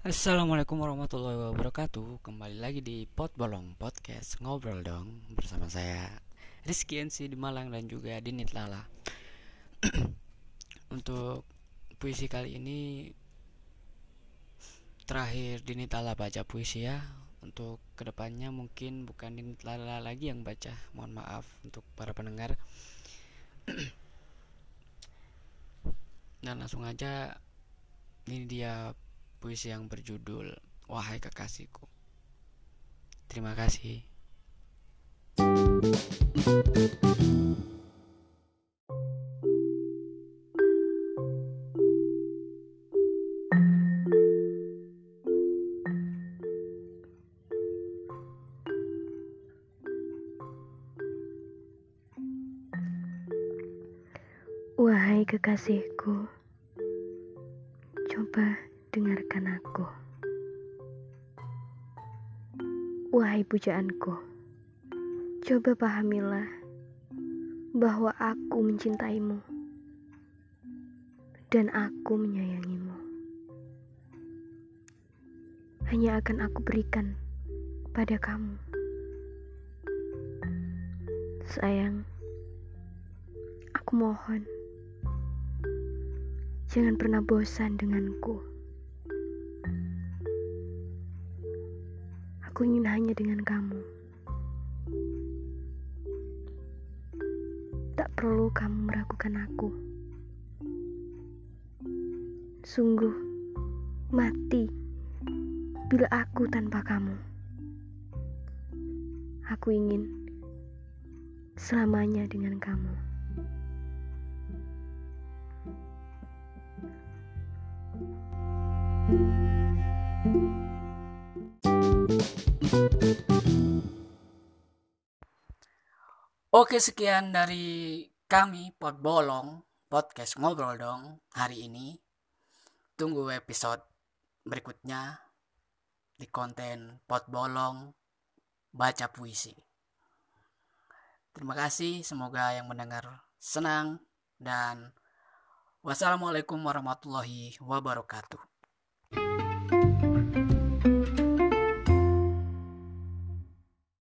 Assalamualaikum warahmatullahi wabarakatuh. Kembali lagi di Pot Bolong Podcast. Ngobrol dong Bersama saya Rizky NC di Malang dan juga Dinit Lala. Untuk puisi kali ini Terakhir Dinit Lala baca puisi ya. Untuk ke depannya mungkin bukan Dinit Lala lagi yang baca. Mohon maaf untuk para pendengar Dan langsung aja Ini dia puisi yang berjudul Wahai Kekasihku. Terima kasih. Wahai kekasihku, coba dengarkan aku. Wahai pujaanku, coba pahamilah bahwa aku mencintaimu dan aku menyayangimu. Hanya akan aku berikan pada kamu. Sayang, aku mohon jangan pernah bosan denganku. Aku ingin hanya dengan kamu. Tak perlu kamu meragukan aku. Sungguh mati bila aku tanpa kamu. Aku ingin selamanya dengan kamu. Oke sekian dari kami Pot Bolong podcast ngobrol dong hari ini. Tunggu episode berikutnya di konten Pot Bolong baca puisi. Terima kasih, semoga yang mendengar senang dan wassalamualaikum warahmatullahi wabarakatuh.